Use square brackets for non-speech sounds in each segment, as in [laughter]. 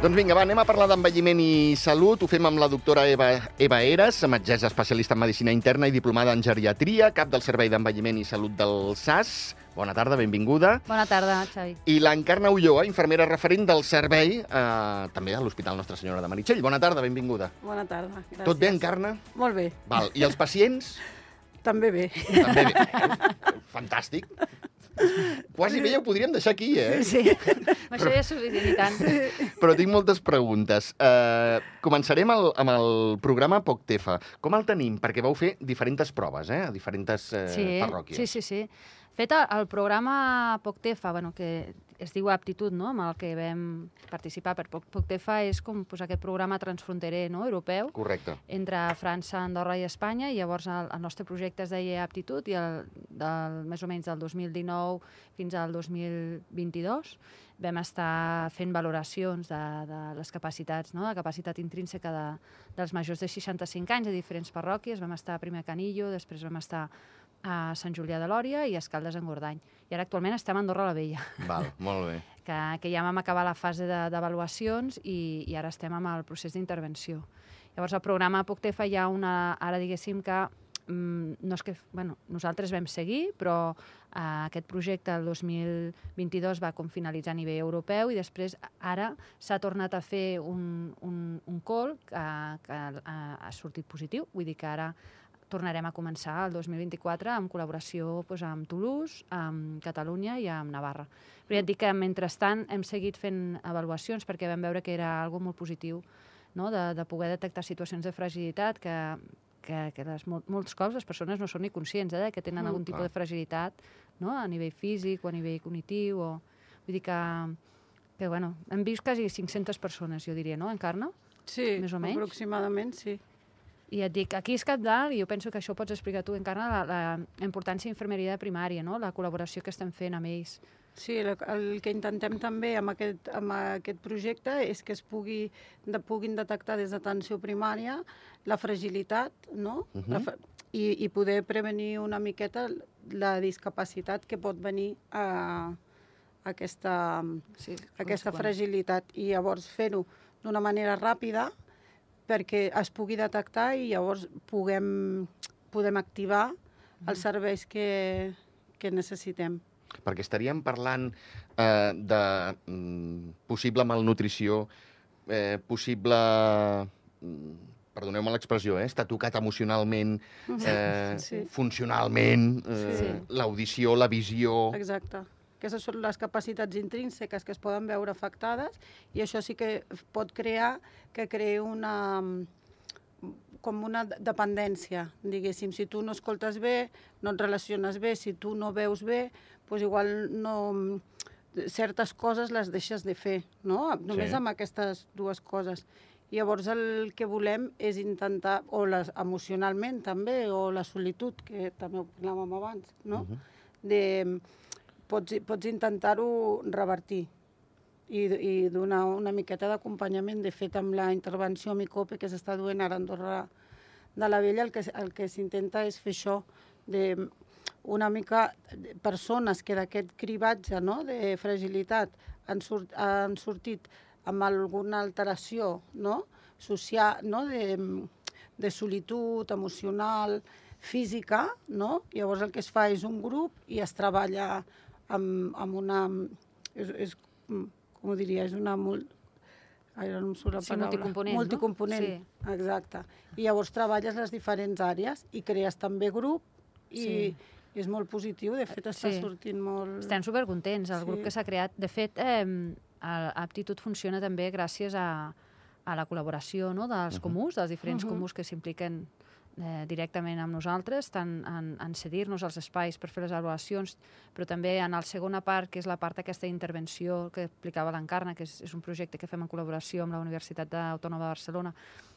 Doncs vinga, va, anem a parlar d'envelliment i salut. Ho fem amb la doctora Eva, Eva Eres, metgessa especialista en medicina interna i diplomada en geriatria, cap del Servei d'Envelliment i Salut del SAS. Bona tarda, benvinguda. Bona tarda, Xavi. I l'Encarna Ulloa, infermera referent del servei, eh, també a l'Hospital Nostra Senyora de Meritxell. Bona tarda, benvinguda. Bona tarda. Gràcies. Tot bé, Encarna? Molt bé. Val. I els pacients? També bé. També bé. Fantàstic. Quasi bé ja ho podríem deixar aquí, eh? Sí. Amb això ja és suficient i tant. Però tinc moltes preguntes. Uh, començarem el, amb el programa POCTEFA. Com el tenim? Perquè vau fer diferents proves, eh? A diferents uh, sí, parròquies. sí, sí, sí. Fet el, programa POCTEFA, bueno, que es diu Aptitud, no?, amb el que vam participar per Poc- POCTEFA, és com pues, aquest programa transfronterer no?, europeu, Correcte. entre França, Andorra i Espanya, i llavors el, el nostre projecte es deia Aptitud, i el, del, més o menys del 2019 fins al 2022 vam estar fent valoracions de, de les capacitats, no? de capacitat intrínseca de, dels majors de 65 anys a diferents parròquies. Vam estar primer a Canillo, després vam estar a Sant Julià de Lòria i a Escaldes en Gordany. I ara actualment estem a Andorra la Vella, Val, molt bé. [laughs] que, que ja vam acabar la fase de- d'avaluacions i, i ara estem amb el procés d'intervenció. Llavors, el programa POCTEFA hi ha una... Ara, diguéssim que mm, no és que, bueno, nosaltres vam seguir, però eh, aquest projecte el 2022 va com finalitzar a nivell europeu i després ara s'ha tornat a fer un, un, un call que, que ha, ha sortit positiu, vull dir que ara tornarem a començar el 2024 en col·laboració doncs, amb Toulouse, amb Catalunya i amb Navarra. Però ja et dic que mentrestant hem seguit fent avaluacions perquè vam veure que era algo molt positiu no? de, de poder detectar situacions de fragilitat que, que, que les, mol, molts cops les persones no són ni conscients eh, de que tenen Mm, algun tipus clar. de fragilitat no? a nivell físic o a nivell cognitiu. O... Vull dir que, que bueno, hem vist quasi 500 persones, jo diria, no, Encarna? Sí, Més o menys? aproximadament, sí. I et dic, aquí és cap dalt, i jo penso que això ho pots explicar tu, Encarna, la, la importància d'infermeria de primària, no? la col·laboració que estem fent amb ells. Sí, el, el que intentem també amb aquest, amb aquest projecte és que es pugui, de, puguin detectar des d'atenció primària la fragilitat, no? Mhm. la fra i, I poder prevenir una miqueta la discapacitat que pot venir a, a aquesta, Sí, aquesta fragilitat i llavors fer-ho d'una manera ràpida perquè es pugui detectar i llavors puguem, podem activar els serveis que, que necessitem. Perquè estaríem parlant eh, de mm, possible malnutrició, eh, possible... mm, Perdoneu-me l'expressió, eh? Està tocat emocionalment, eh, [laughs] Sí. funcionalment, eh, Sí. l'audició, la visió... Exacte. Aquestes són les capacitats intrínseques que es poden veure afectades i això sí que pot crear que creï una com una dependència, diguéssim. Si tu no escoltes bé, no et relaciones bé, si tu no veus bé, doncs igual no, certes coses les deixes de fer, no? Només Sí. amb aquestes dues coses. Llavors el que volem és intentar, o les, emocionalment també, o la solitud, que també ho parlàvem abans, no? Mhm. de, pots, pots intentar-ho revertir i, i donar una miqueta d'acompanyament. De fet, amb la intervenció Micope que s'està duent ara a Andorra de la Vella, el que, el que s'intenta és fer això, de una mica persones que d'aquest cribatge no, de fragilitat han, surt, han sortit amb alguna alteració no, social, no, de, de solitud emocional, física, no? Llavors el que es fa és un grup i es treballa amb, amb una... És, és, com ho diria? És una... Mul... Ai, ara no em surt la Sí, paraula. multicomponent, no? Multicomponent, Sí. exacte. I llavors treballes les diferents àrees i crees també grup i Sí. és molt positiu. De fet, està Sí. sortint molt... Estem supercontents, el Sí. grup que s'ha creat. De fet, eh, Aptitud funciona també gràcies a, a la col·laboració no, dels Mhm. comuns, dels diferents Mhm. comuns que s'impliquen eh, directament amb nosaltres, tant en, en cedir-nos els espais per fer les avaluacions, però també en la segona part, que és la part aquesta d'intervenció que explicava l'Encarna, que és, és un projecte que fem en col·laboració amb la Universitat Autònoma de Barcelona,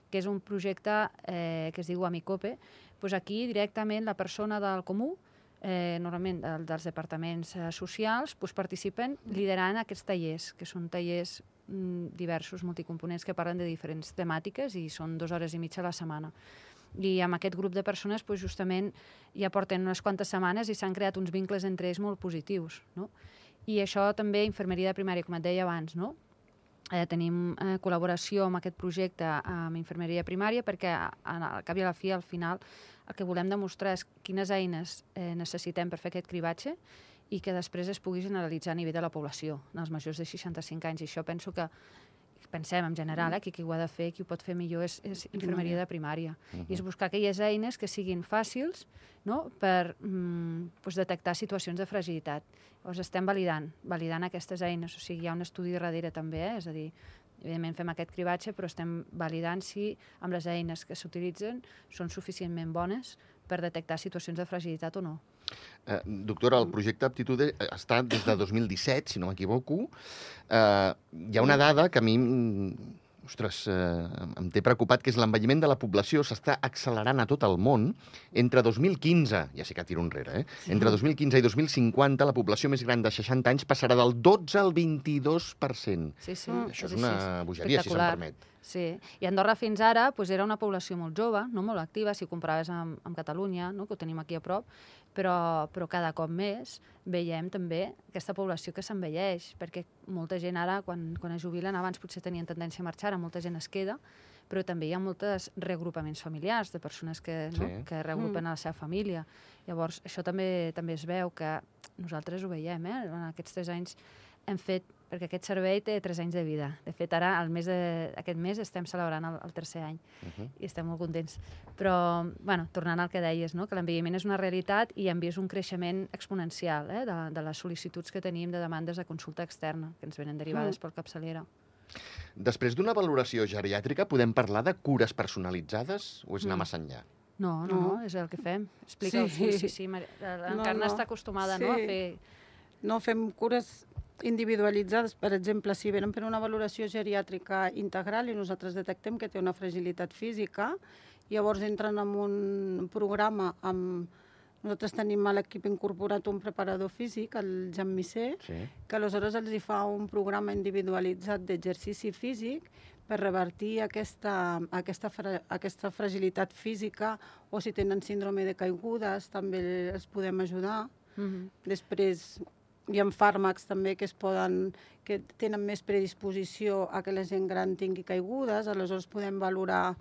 que és un projecte eh, que es diu Amicope, doncs aquí directament la persona del comú eh, normalment del, dels departaments eh, socials, doncs participen liderant aquests tallers, que són tallers mm, diversos, multicomponents, que parlen de diferents temàtiques i són dues hores i mitja a la setmana. I amb aquest grup de persones, doncs, justament, ja porten unes quantes setmanes i s'han creat uns vincles entre ells molt positius. No? I això també, infermeria de primària, com et deia abans, no? eh, tenim eh, col·laboració amb aquest projecte amb infermeria primària perquè al cap i a la fi, al final, el que volem demostrar és quines eines eh, necessitem per fer aquest cribatge i que després es pugui generalitzar a nivell de la població, en els majors de 65 anys. I això penso que pensem en general, eh, que qui ho ha de fer, qui ho pot fer millor és, és infermeria de primària. Uh -huh. I és buscar aquelles eines que siguin fàcils no? per mm, pues, detectar situacions de fragilitat. Llavors estem validant, validant aquestes eines, o sigui, hi ha un estudi darrere també, eh? és a dir, evidentment fem aquest cribatge, però estem validant si amb les eines que s'utilitzen són suficientment bones per detectar situacions de fragilitat o no. Eh, doctora, el projecte Aptitude està des de 2017, si no m'equivoco. Eh, hi ha una dada que a mi ostres, eh, em té preocupat, que és l'envelliment de la població s'està accelerant a tot el món. Entre 2015, ja sé que tiro enrere, eh? Sí. entre 2015 i 2050 la població més gran de 60 anys passarà del 12 al 22%. Sí, sí. Mm. Això és una bogeria, si se'm permet. Sí, i Andorra fins ara pues, era una població molt jove, no molt activa, si ho comparaves amb, amb Catalunya, no? que ho tenim aquí a prop, però, però cada cop més veiem també aquesta població que s'envelleix, perquè molta gent ara, quan, quan es jubilen, abans potser tenien tendència a marxar, ara molta gent es queda, però també hi ha moltes reagrupaments familiars de persones que, no? sí. que reagrupen mm. a la seva família. Llavors, això també també es veu que nosaltres ho veiem, eh? en aquests tres anys hem fet perquè aquest servei té 3 anys de vida. De fet, ara, el mes de, aquest mes, estem celebrant el, el tercer any uh -huh. i estem molt contents. Però, bueno, tornant al que deies, no? que l'envelliment és una realitat i hem vist un creixement exponencial eh? de, de les sol·licituds que tenim de demandes de consulta externa, que ens venen derivades uh -huh. pel capçalera. Després d'una valoració geriàtrica, podem parlar de cures personalitzades o és anar mm. massa enllà? No, no, no, és el que fem. Explica sí, sí, sí. sí. L'Encarna no, no. està acostumada sí. no, a fer... No, fem cures individualitzades, per exemple, si venen per una valoració geriàtrica integral i nosaltres detectem que té una fragilitat física, llavors entren en un programa amb... Nosaltres tenim a l'equip incorporat un preparador físic, el Jan Misser, sí. que aleshores els hi fa un programa individualitzat d'exercici físic per revertir aquesta, aquesta, fra, aquesta fragilitat física o si tenen síndrome de caigudes també els podem ajudar. Mm -hmm. Després hi ha fàrmacs també que es poden que tenen més predisposició a que la gent gran tingui caigudes, aleshores podem valorar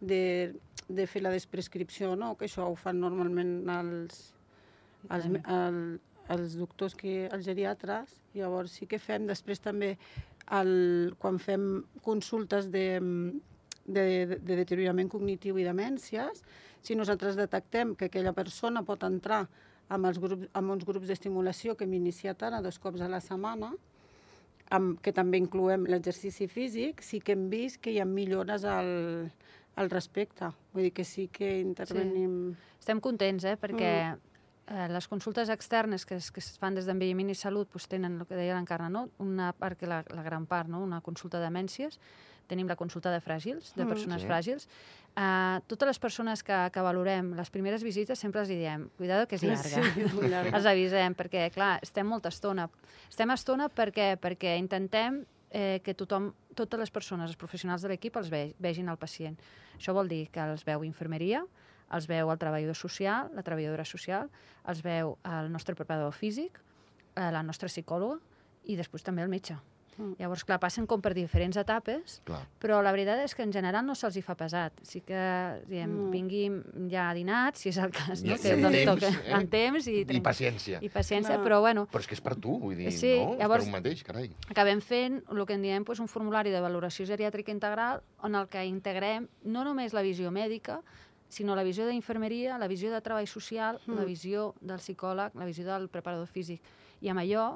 de, de fer la desprescripció, no? que això ho fan normalment els, els, el, els doctors, que, els geriatres, llavors sí que fem després també el, quan fem consultes de, de, de deteriorament cognitiu i demències, si nosaltres detectem que aquella persona pot entrar amb, els grups, amb uns grups d'estimulació que hem iniciat ara dos cops a la setmana, amb, que també incloem l'exercici físic, sí que hem vist que hi ha millores al, al respecte. Vull dir que sí que intervenim... Sí. Estem contents, eh? perquè mm. eh, les consultes externes que es, que es fan des d'envelliment i salut pues, tenen el que deia l'Encarna, no? una part que la, la gran part, no? una consulta de demències, tenim la consulta de fràgils, de mm. persones mm, sí. fràgils. Uh, totes les persones que, que valorem les primeres visites sempre els diem cuidado que és llarga. [laughs] Sí, és llarga. els avisem, perquè, clar, estem molta estona. Estem estona perquè, perquè intentem eh, que tothom, totes les persones, els professionals de l'equip, els ve, vegin el pacient. Això vol dir que els veu infermeria, els veu el treballador social, la treballadora social, els veu el nostre preparador físic, eh, la nostra psicòloga i després també el metge. Mm. Llavors, clar, passen com per diferents etapes, clar. però la veritat és que en general no se'ls hi fa pesat. Sí que, diguem, mm. vinguin ja dinats, si és el cas, no? que sí, temps, toca, eh? en temps i... I paciència. I paciència, no. però bueno... Però és que és per tu, vull dir, sí, no? Llavors, és per un mateix, carai. Acabem fent el que en diem pues, un formulari de valoració geriàtrica integral on el que integrem no només la visió mèdica, sinó la visió d'infermeria, la visió de treball social, mm. la visió del psicòleg, la visió del preparador físic. I amb allò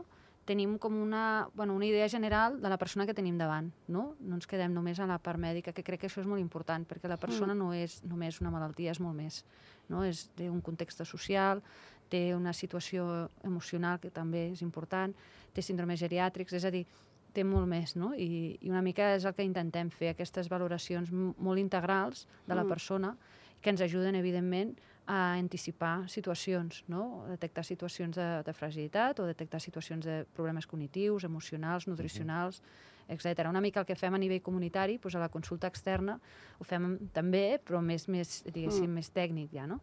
tenim com una, bueno, una idea general de la persona que tenim davant, no? No ens quedem només a la part mèdica, que crec que això és molt important, perquè la persona mm. no és només una malaltia, és molt més. No? És, té un context social, té una situació emocional que també és important, té síndromes geriàtrics, és a dir, té molt més, no? I, I una mica és el que intentem fer, aquestes valoracions molt integrals de la mm. persona, que ens ajuden, evidentment, a anticipar situacions, no? detectar situacions de, de fragilitat o detectar situacions de problemes cognitius, emocionals, nutricionals, uh -huh. etc. Una mica el que fem a nivell comunitari, doncs a la consulta externa ho fem també, però més, més diguéssim, mm. més tècnic ja, no?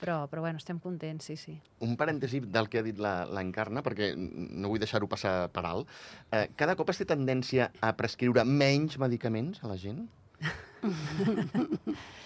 Però, però bueno, estem contents, sí, sí. Un parèntesi del que ha dit la- l'Encarna, perquè no vull deixar-ho passar per alt. Eh, cada cop es té tendència a prescriure menys medicaments a la gent? [laughs]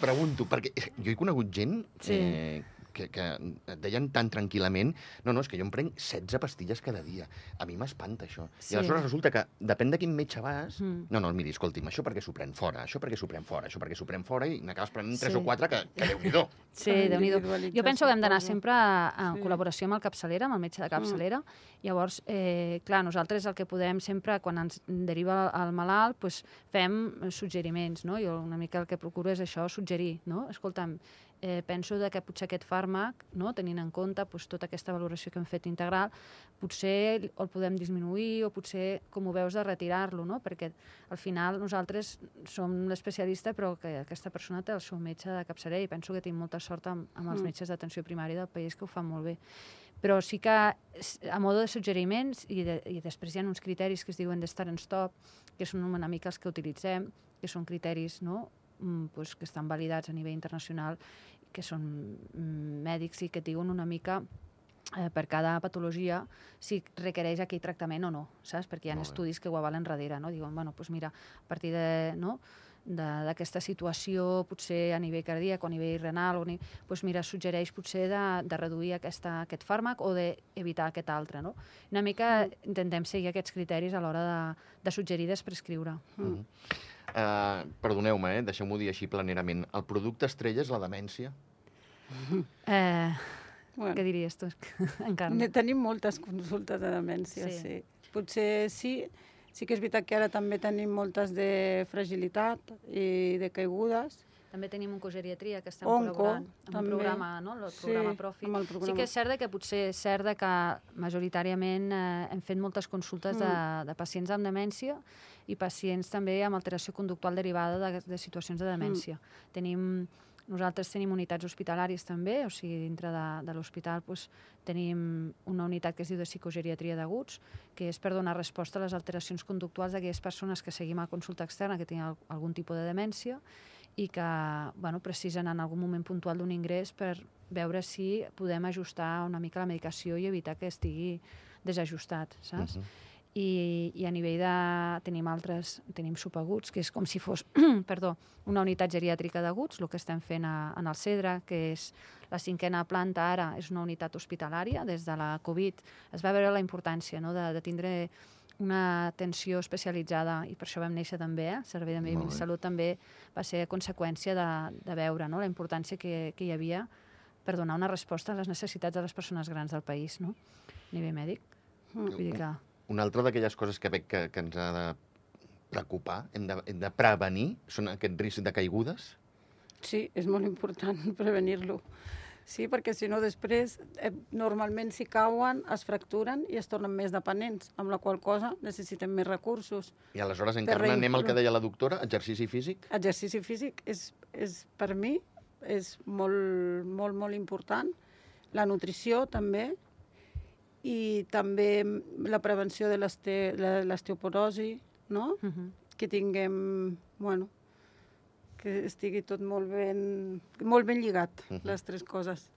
Pregunto, perquè jo he conegut gent Sí. eh, que, que et deien tan tranquil·lament no, no, és que jo em prenc 16 pastilles cada dia. A mi m'espanta això. Sí. I aleshores resulta que, depèn de quin metge vas, Mm. no, no, miri, escolti'm, això perquè s'ho pren fora, això perquè s'ho pren fora, això perquè s'ho pren fora, i n'acabes prenent 3 Sí. o 4 que, que déu-n'hi-do. [laughs] Sí, Per déu nhi Jo penso que hem d'anar sempre en Sí. col·laboració amb el capçalera, amb el metge de capçalera. Llavors, eh, clar, nosaltres el que podem sempre, quan ens deriva el malalt, pues, fem suggeriments, no? Jo una mica el que procuro és això, suggerir, no? Escolta'm, eh, penso de que potser aquest fàrmac, no? tenint en compte pues, tota aquesta valoració que hem fet integral, potser el podem disminuir o potser, com ho veus, de retirar-lo, no? perquè al final nosaltres som l'especialista però que aquesta persona té el seu metge de capçalera i penso que tinc molta sort amb, amb els Mm. metges d'atenció primària del país que ho fan molt bé. Però sí que, a modo de suggeriments, i, de, i després hi ha uns criteris que es diuen de start and stop, que són una mica els que utilitzem, que són criteris no? Mm, pues, que estan validats a nivell internacional, que són mm, mèdics i que diuen una mica eh, per cada patologia si requereix aquell tractament o no, saps? Perquè hi ha estudis que ho avalen darrere, no? Diuen, bueno, doncs mira, a partir de, no? De- d'aquesta situació, potser a nivell cardíac o a nivell renal, o ni, doncs mira, suggereix potser de, de reduir aquesta, aquest fàrmac o d'evitar aquest altre. No? Una mica intentem seguir aquests criteris a l'hora de, de suggerir i de prescriure. Mm. Uh, Perdoneu-me, eh? deixeu-m'ho dir així planerament. El producte estrella és la demència? Eh, Bueno, què diries tu? [laughs] Encara. Ne tenim moltes consultes de demència, Sí. sí. sí. Potser sí, sí que és veritat que ara també tenim moltes de fragilitat i de caigudes. També tenim oncogeriatria, que estem Onco, col·laborant amb també. un programa, no? el Sí, programa Profit. amb el Sí programa. que és cert de que potser és cert de que majoritàriament eh, hem fet moltes consultes de, Mm. de pacients amb demència i pacients també amb alteració conductual derivada de, de situacions de demència. Mm. Tenim, nosaltres tenim unitats hospitalàries també, o sigui, dintre de, de l'hospital doncs, tenim una unitat que es diu de psicogeriatria d'aguts, que és per donar resposta a les alteracions conductuals d'aquelles persones que seguim a consulta externa que tenen al- algun tipus de demència i que bueno, precisen en algun moment puntual d'un ingrés per veure si podem ajustar una mica la medicació i evitar que estigui desajustat, saps? Mhm. I, i a nivell de... tenim altres, tenim subaguts, que és com si fos, [clears throat] perdó, una unitat geriàtrica d'aguts, el que estem fent a, en el CEDRA, que és la cinquena planta ara, és una unitat hospitalària, des de la Covid es va veure la importància no, de, de tindre una atenció especialitzada i per això vam néixer també, eh? Servei de Medi. Salut també va ser conseqüència de, de veure no? la importància que, que hi havia per donar una resposta a les necessitats de les persones grans del país, no? a nivell mèdic. Mm. Vull dir que... Una altra d'aquelles coses que veig que, que ens ha de preocupar, hem de, hem de prevenir, són aquest risc de caigudes? Sí, és molt important [laughs] prevenir-lo. Sí, perquè si no després, eh, normalment si cauen, es fracturen i es tornen més dependents, amb la qual cosa necessitem més recursos. I aleshores encara anem al que deia la doctora, exercici físic? Exercici físic és, és per mi és molt, molt, molt important. La nutrició també i també la prevenció de l'osteoporosi, no? Uh -huh. que tinguem, bueno, que estigui tot molt ben, molt ben lligat, uh Mhm. -huh. les tres coses.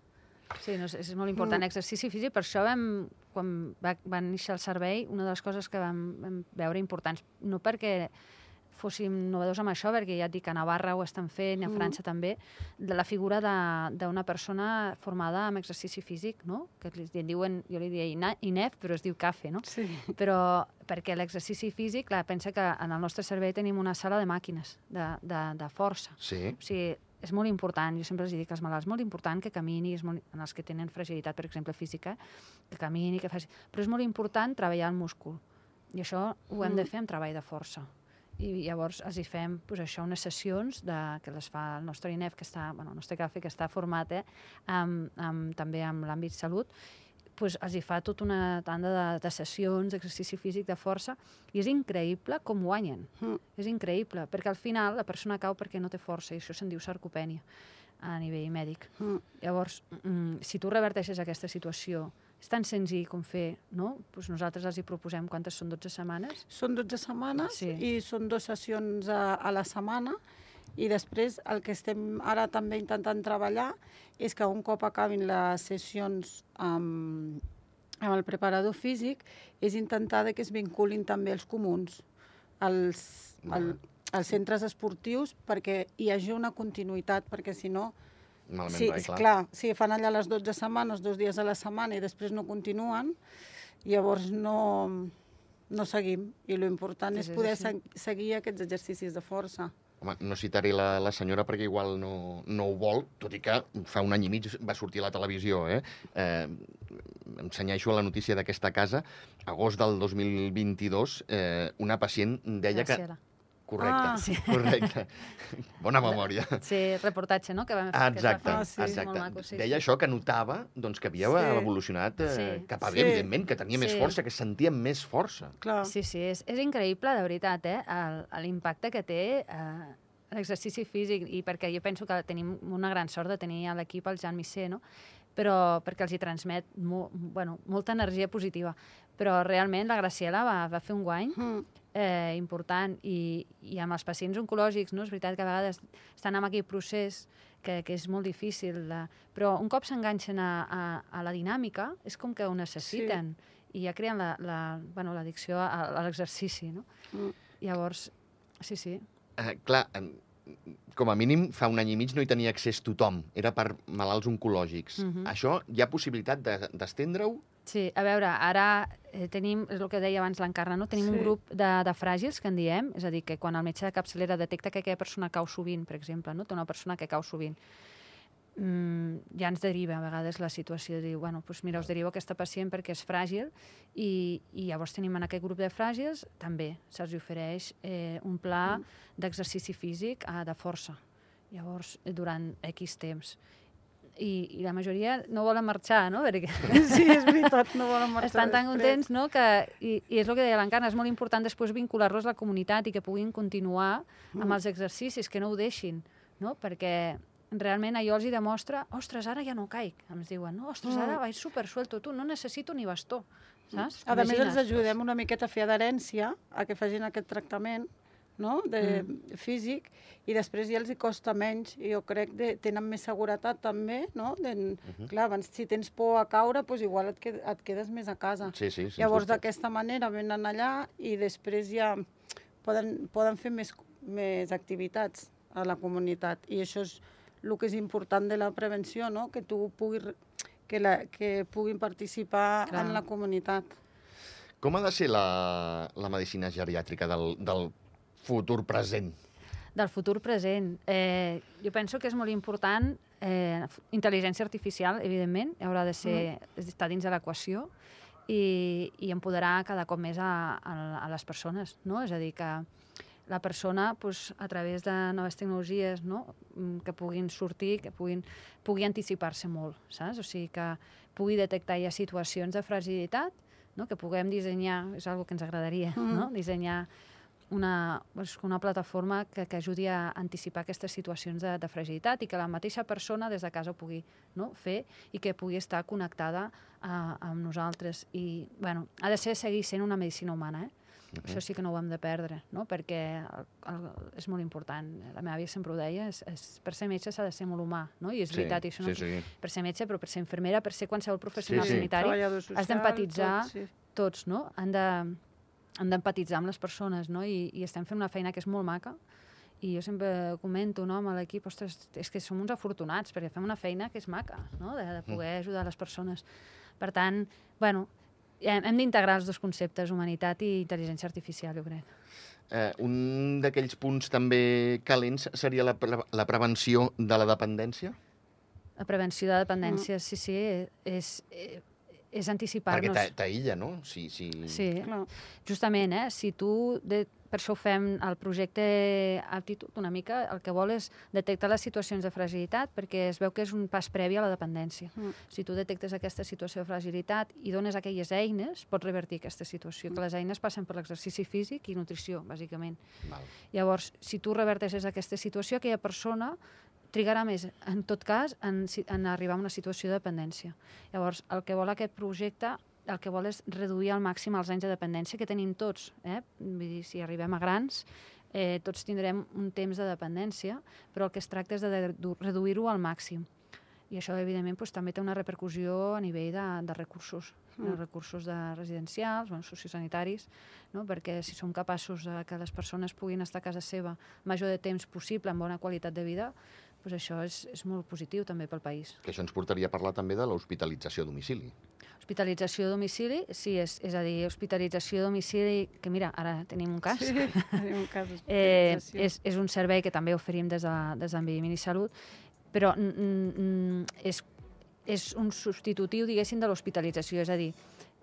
Sí, no, és, és molt important. Mm. Exercici físic, per això vam, quan va, va néixer el servei, una de les coses que vam, vam veure importants, no perquè fóssim novedors amb això, perquè ja et dic que a Navarra ho estan fent, i a Mm. França també, de la figura de- d'una persona formada amb exercici físic, no? que li, li diuen, jo li diria INEF, però es diu CAFE, no? Sí. però perquè l'exercici físic, clar, pensa que en el nostre servei tenim una sala de màquines, de, de, de força, Sí. o sigui, és molt important, jo sempre els dic als malalts, molt important que camini, és molt, en els que tenen fragilitat, per exemple, física, que camini, que faci... Però és molt important treballar el múscul. I això ho hem de Mm. fer amb treball de força. I llavors els hi fem pues, això, unes sessions de, que les fa el nostre INEF, que està, bueno, el nostre cafè, que està format eh, amb, amb, també amb l'àmbit salut, pues, els hi fa tota una tanda de, de sessions d'exercici físic de força i és increïble com guanyen. Mm. És increïble, perquè al final la persona cau perquè no té força i això se'n diu sarcopènia a nivell mèdic. Mm. Llavors, mm, si tu reverteixes aquesta situació, és tan senzill com fer, no? Pues nosaltres els hi proposem quantes són 12 setmanes. Són 12 setmanes Sí. i són dues sessions a, a la setmana I després el que estem ara també intentant treballar és que un cop acabin les sessions amb, amb el preparador físic és intentar de que es vinculin també els comuns, els, el, els centres esportius, perquè hi hagi una continuïtat, perquè si no... Malament Sí, clar. clar, si fan allà les 12 setmanes, dos dies a la setmana i després no continuen, llavors no, no seguim. I lo important Sí, és sí, poder se seguir aquests exercicis de força. Home, no citaré la, la senyora perquè igual no, no ho vol, tot i que fa un any i mig va sortir a la televisió. Eh? Eh, em senyeixo a la notícia d'aquesta casa. Agost del 2022, eh, una pacient deia que... Correcte, Ah. Sí. correcte. Bona memòria. Sí, reportatge, no?, que vam va exacte, fer. Ah, sí. exacte. Maco, sí, Deia sí. això, que notava doncs, que havia Sí. evolucionat eh, Sí. cap a bé, Sí. evidentment, que tenia més Sí. força, que es sentia més força. Clar. Sí, sí, és, és increïble, de veritat, eh, el- l'impacte que té eh, l'exercici físic, i perquè jo penso que tenim una gran sort de tenir a l'equip el Jan Missé, no? Però perquè els hi transmet mo, bueno, molta energia positiva. Però realment la Graciela va, va fer un guany Mm. eh, important i, i amb els pacients oncològics, no? és veritat que a vegades estan en aquell procés que, que és molt difícil, de... però un cop s'enganxen a, a, a la dinàmica és com que ho necessiten sí. i ja creen la- la- bueno, l'addicció la, a, a l'exercici. No? Mm. Llavors, sí, sí, Eh, clar, en- com a mínim, fa un any i mig no hi tenia accés tothom. Era per malalts oncològics. Mhm. Això hi ha possibilitat de- d'estendre-ho? Sí, a veure, ara eh, tenim, és el que deia abans l'Encarna, no? tenim sí. un grup de, de fràgils, que en diem, és a dir, que quan el metge de capçalera detecta que aquella persona cau sovint, per exemple, no? té una persona que cau sovint, mm, ja ens deriva a vegades la situació, de dir, bueno, doncs mira, us derivo aquesta pacient perquè és fràgil i, i llavors tenim en aquest grup de fràgils també se'ls ofereix eh, un pla Mm. d'exercici físic eh, de força, llavors, eh, durant X temps. I, I la majoria no volen marxar, no? [laughs] Perquè Sí, és veritat, no volen marxar estan tan contents, no?, que, i, i és el que deia l'Encarna, és molt important després vincular-los a la comunitat i que puguin continuar amb Mm. els exercicis, que no ho deixin, no?, perquè realment allò els hi demostra, ostres, ara ja no caic, ens diuen, no, ostres, ara Mm. vaig super suelto, tu, no necessito ni bastó, saps? A més, els ajudem una miqueta a fer adherència, a que facin aquest tractament no? de, mm. físic, i després ja els hi costa menys, i jo crec que tenen més seguretat també, no? De, uh -huh. Clar, abans si tens por a caure, doncs igual et, qued, et quedes més a casa. Sí, sí. Llavors, d'aquesta manera, venen allà i després ja poden, poden fer més, més activitats a la comunitat. I això és el que és important de la prevenció, no? que tu puguis que, la, que puguin participar Clar. en la comunitat. Com ha de ser la, la medicina geriàtrica del, del futur present? del futur present. Eh, jo penso que és molt important eh, intel·ligència artificial, evidentment, haurà de ser, mm. estar dins de l'equació i, i empoderar cada cop més a, a, a les persones, no? És a dir, que la persona, pues, a través de noves tecnologies, no? Mm, que puguin sortir, que puguin, pugui anticipar-se molt, saps? O sigui, que pugui detectar ja situacions de fragilitat, no? que puguem dissenyar, és una que ens agradaria, Mm. no? dissenyar una, una plataforma que, que ajudi a anticipar aquestes situacions de, de fragilitat i que la mateixa persona des de casa ho pugui no, fer i que pugui estar connectada a, amb nosaltres. I, bueno, ha de ser, seguir sent una medicina humana, eh? Uh -huh. Això sí que no ho hem de perdre, no? perquè el, el, és molt important. La meva àvia sempre ho deia, és, és, per ser metge s'ha de ser molt humà, no? i és Sí, veritat, i això no, sí, sí. per ser metge, però per ser infermera, per ser qualsevol professional Sí, sí. sanitari, social, has d'empatitzar tot, sí. tots, no? Han de han d'empatitzar amb les persones, no? I, I estem fent una feina que és molt maca, i jo sempre comento no, amb l'equip, ostres, és que som uns afortunats, perquè fem una feina que és maca, no? de, de poder ajudar les persones. Per tant, bueno, hem, hem d'integrar els dos conceptes, humanitat i intel·ligència artificial, jo crec. Eh, un d'aquells punts també calents seria la, pre la prevenció de la dependència? La prevenció de dependència, sí, sí, és, és, és Perquè anticipar-nos. t'a- t'aïlla, no? Si, si... Sí, Clar. Justament, eh? si tu, de, per això ho fem el projecte Altitud, una mica, el que vol és detectar les situacions de fragilitat, perquè es veu que és un pas previ a la dependència. Mm. Si tu detectes aquesta situació de fragilitat i dones aquelles eines, pots revertir aquesta situació, que les eines passen per l'exercici físic i nutrició, bàsicament. Val. Llavors, si tu reverteixes aquesta situació, aquella persona trigarà més, en tot cas, en, en arribar a una situació de dependència. Llavors, el que vol aquest projecte el que vol és reduir al màxim els anys de dependència que tenim tots. Eh? Vull dir, si arribem a grans, eh, tots tindrem un temps de dependència, però el que es tracta és de, reduir-ho al màxim. I això, evidentment, doncs, també té una repercussió a nivell de, de recursos, mm. de recursos de residencials, bueno, sociosanitaris, no? perquè si som capaços de que les persones puguin estar a casa seva major de temps possible, amb bona qualitat de vida, doncs això és, és molt positiu també pel país. Que això ens portaria a parlar també de l'hospitalització a domicili. Hospitalització a domicili, sí, és, és a dir, hospitalització a domicili, que mira, ara tenim un cas. Sí, [laughs] tenim un cas eh, és, és un servei que també oferim des de, des d'Envelliment i Salut, però és, és un substitutiu, diguéssim, de l'hospitalització, és a dir,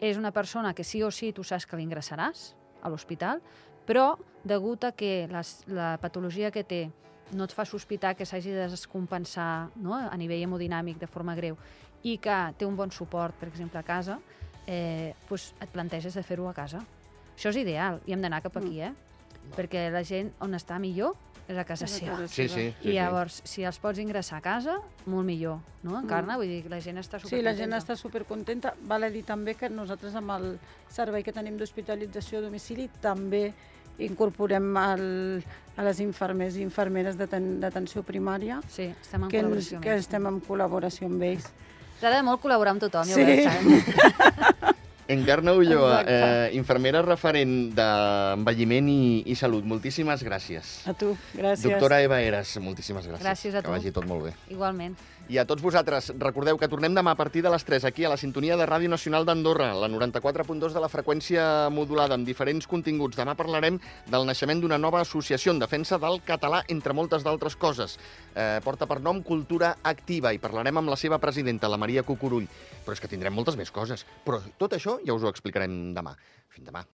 és una persona que sí o sí tu saps que l'ingressaràs a l'hospital, però degut a que les, la patologia que té no et fa sospitar que s'hagi de descompensar no? a nivell hemodinàmic de forma greu i que té un bon suport, per exemple, a casa, eh, doncs et planteges de fer-ho a casa. Això és ideal i hem d'anar cap aquí, mm. eh? Perquè la gent on està millor és a casa seva. Sí, sí, sí. I llavors, si els pots ingressar a casa, molt millor, no? Encarna, mm. vull dir, la gent està supercontenta. Sí, la gent està supercontenta. Val a dir també que nosaltres amb el servei que tenim d'hospitalització a domicili també incorporem el, a les infermers i infermeres d'atenció primària. Sí, estem en que col·laboració. Ens, que estem en col·laboració amb ells. T'agrada molt col·laborar amb tothom, sí. ja [laughs] ho Encarna Ulloa, eh, infermera referent d'envelliment i, i salut. Moltíssimes gràcies. A tu, gràcies. Doctora Eva Eres, moltíssimes gràcies. Gràcies a tu. Que vagi tot molt bé. Igualment. I a tots vosaltres, recordeu que tornem demà a partir de les 3 aquí a la sintonia de Ràdio Nacional d'Andorra, la 94.2 de la freqüència modulada, amb diferents continguts. Demà parlarem del naixement d'una nova associació en defensa del català, entre moltes d'altres coses. Eh, porta per nom Cultura Activa i parlarem amb la seva presidenta, la Maria Cucurull. Però és que tindrem moltes més coses. Però tot això ja us ho explicarem demà. Fins demà.